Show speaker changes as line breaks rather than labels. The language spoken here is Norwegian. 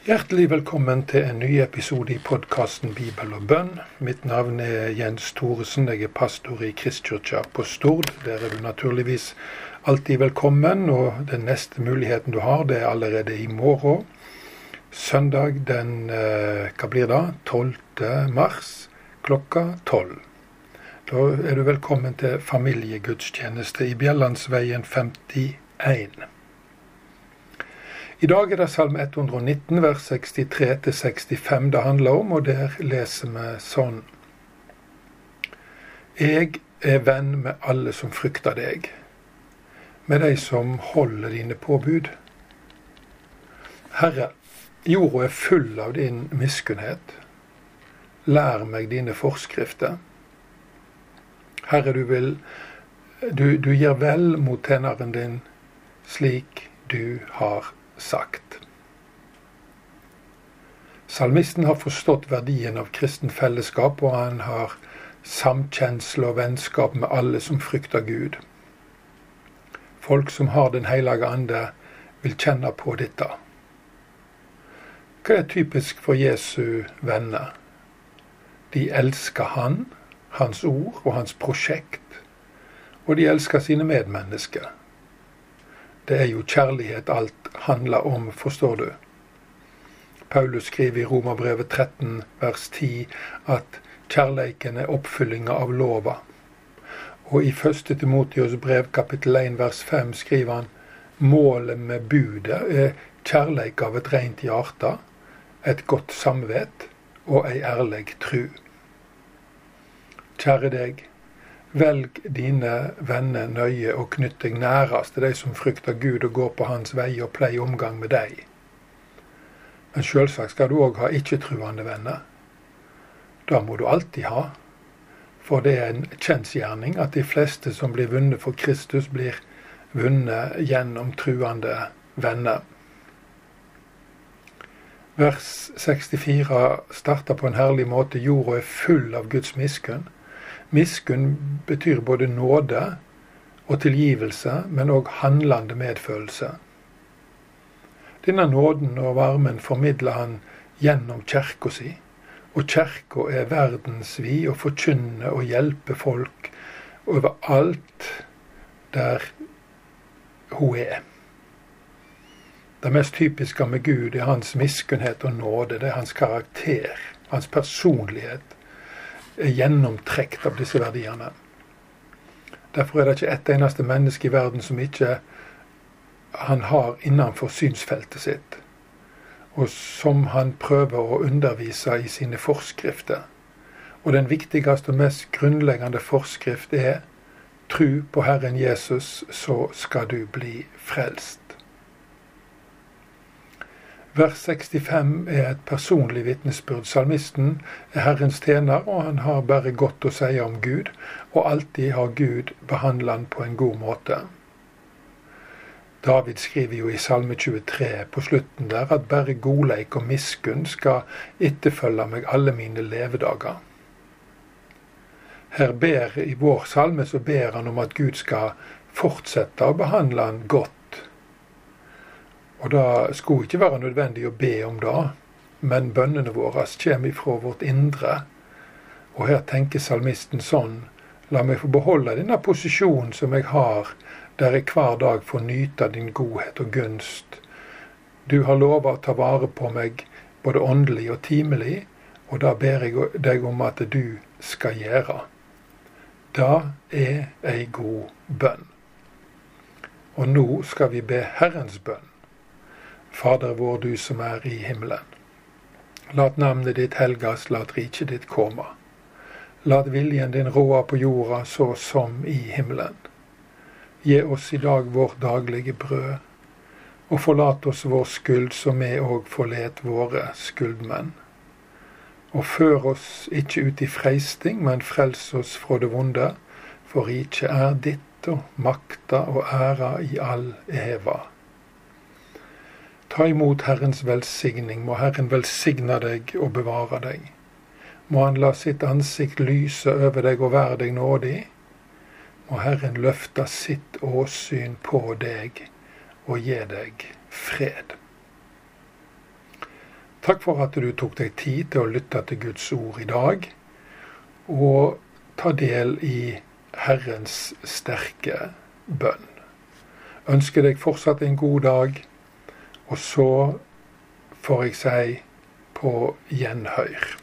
Hjertelig velkommen til en ny episode i podkasten Bibel og bønn. Mitt navn er Jens Thoresen. Jeg er pastor i Kristkirka på Stord. Der er du naturligvis alltid velkommen. Og den neste muligheten du har, det er allerede i morgen. Søndag den eh, hva blir det? 12. mars klokka 12. Da er du velkommen til familiegudstjeneste i Bjellandsveien 51. I dag er det Salme 119, vers 63-65 det handler om, og der leser vi sånn. Jeg er venn med alle som frykter deg, med de som holder dine påbud. Herre, jorda er full av din miskunnhet. Lær meg dine forskrifter. Herre, du vil du, du gir vel mot tjeneren din slik du har sagt. Salmisten har forstått verdien av kristen fellesskap, og han har samkjensle og vennskap med alle som frykter Gud. Folk som har Den hellige ande, vil kjenne på dette. Hva er typisk for Jesu venner? De elsker Han, Hans ord og Hans prosjekt, og de elsker sine medmennesker. Det er jo kjærlighet alt handler om, forstår du. Paulus skriver i Romerbrevet 13 vers 10 at kjærleiken er oppfyllinga av lova. Og i 1. Timotios brev kapittel 1 vers 5 skriver han målet med budet er kjærleik av et rent hjerte, et godt samvet og ei ærlig tru. Kjære deg, Velg dine venner nøye og knytt deg nærest til de som frykter Gud og går på Hans vei og pleier omgang med deg. Men sjølsagt skal du òg ha ikke-truende venner. Det må du alltid ha. For det er en kjensgjerning at de fleste som blir vunnet for Kristus, blir vunnet gjennom truende venner. Vers 64 starter på en herlig måte. Jorda er full av Guds miskunn. Miskunn betyr både nåde og tilgivelse, men òg handlende medfølelse. Denne nåden og varmen formidler han gjennom kirka si. Og kirka er verdensvid og forkynner og hjelper folk overalt der hun er. Det mest typiske med Gud er hans miskunnhet og nåde. Det er hans karakter, hans personlighet er gjennomtrekt av disse verdiene. Derfor er det ikke ett eneste menneske i verden som ikke han har innenfor synsfeltet sitt, og som han prøver å undervise i sine forskrifter. Og den viktigste og mest grunnleggende forskrift er tru på Herren Jesus, så skal du bli frelst. Vers 65 er et personlig vitnesbyrd. Salmisten er Herrens tjener, og han har bare godt å si om Gud, og alltid har Gud behandlet han på en god måte. David skriver jo i Salme 23 på slutten der at bare godleik og miskunn skal etterfølge meg alle mine levedager. Her ber I vår salme så ber han om at Gud skal fortsette å behandle han godt og det skulle ikke være nødvendig å be om det, men bønnene våre kommer ifra vårt indre. Og her tenker salmisten sånn La meg få beholde denne posisjonen som jeg har, der jeg hver dag får nyte din godhet og gunst. Du har lova å ta vare på meg både åndelig og timelig, og det ber jeg deg om at du skal gjøre. Det er ei god bønn. Og nå skal vi be Herrens bønn. Fader vår, du som er i himmelen. Lat navnet ditt helgas, lat riket ditt komme. Lat viljen din råde på jorda så som i himmelen. Gi oss i dag vårt daglige brød, og forlat oss vår skyld, som vi òg forlet våre skyldmenn. Og før oss ikke ut i freisting, men frels oss fra det vonde, for riket er ditt og makta og æra i all eva. Ta imot Herrens velsigning. Må Herren velsigne deg og bevare deg. Må Han la sitt ansikt lyse over deg og være deg nådig. Må Herren løfte sitt åsyn på deg og gi deg fred. Takk for at du tok deg tid til å lytte til Guds ord i dag, og ta del i Herrens sterke bønn. Ønsker deg fortsatt en god dag, og så får jeg si på gjenhør.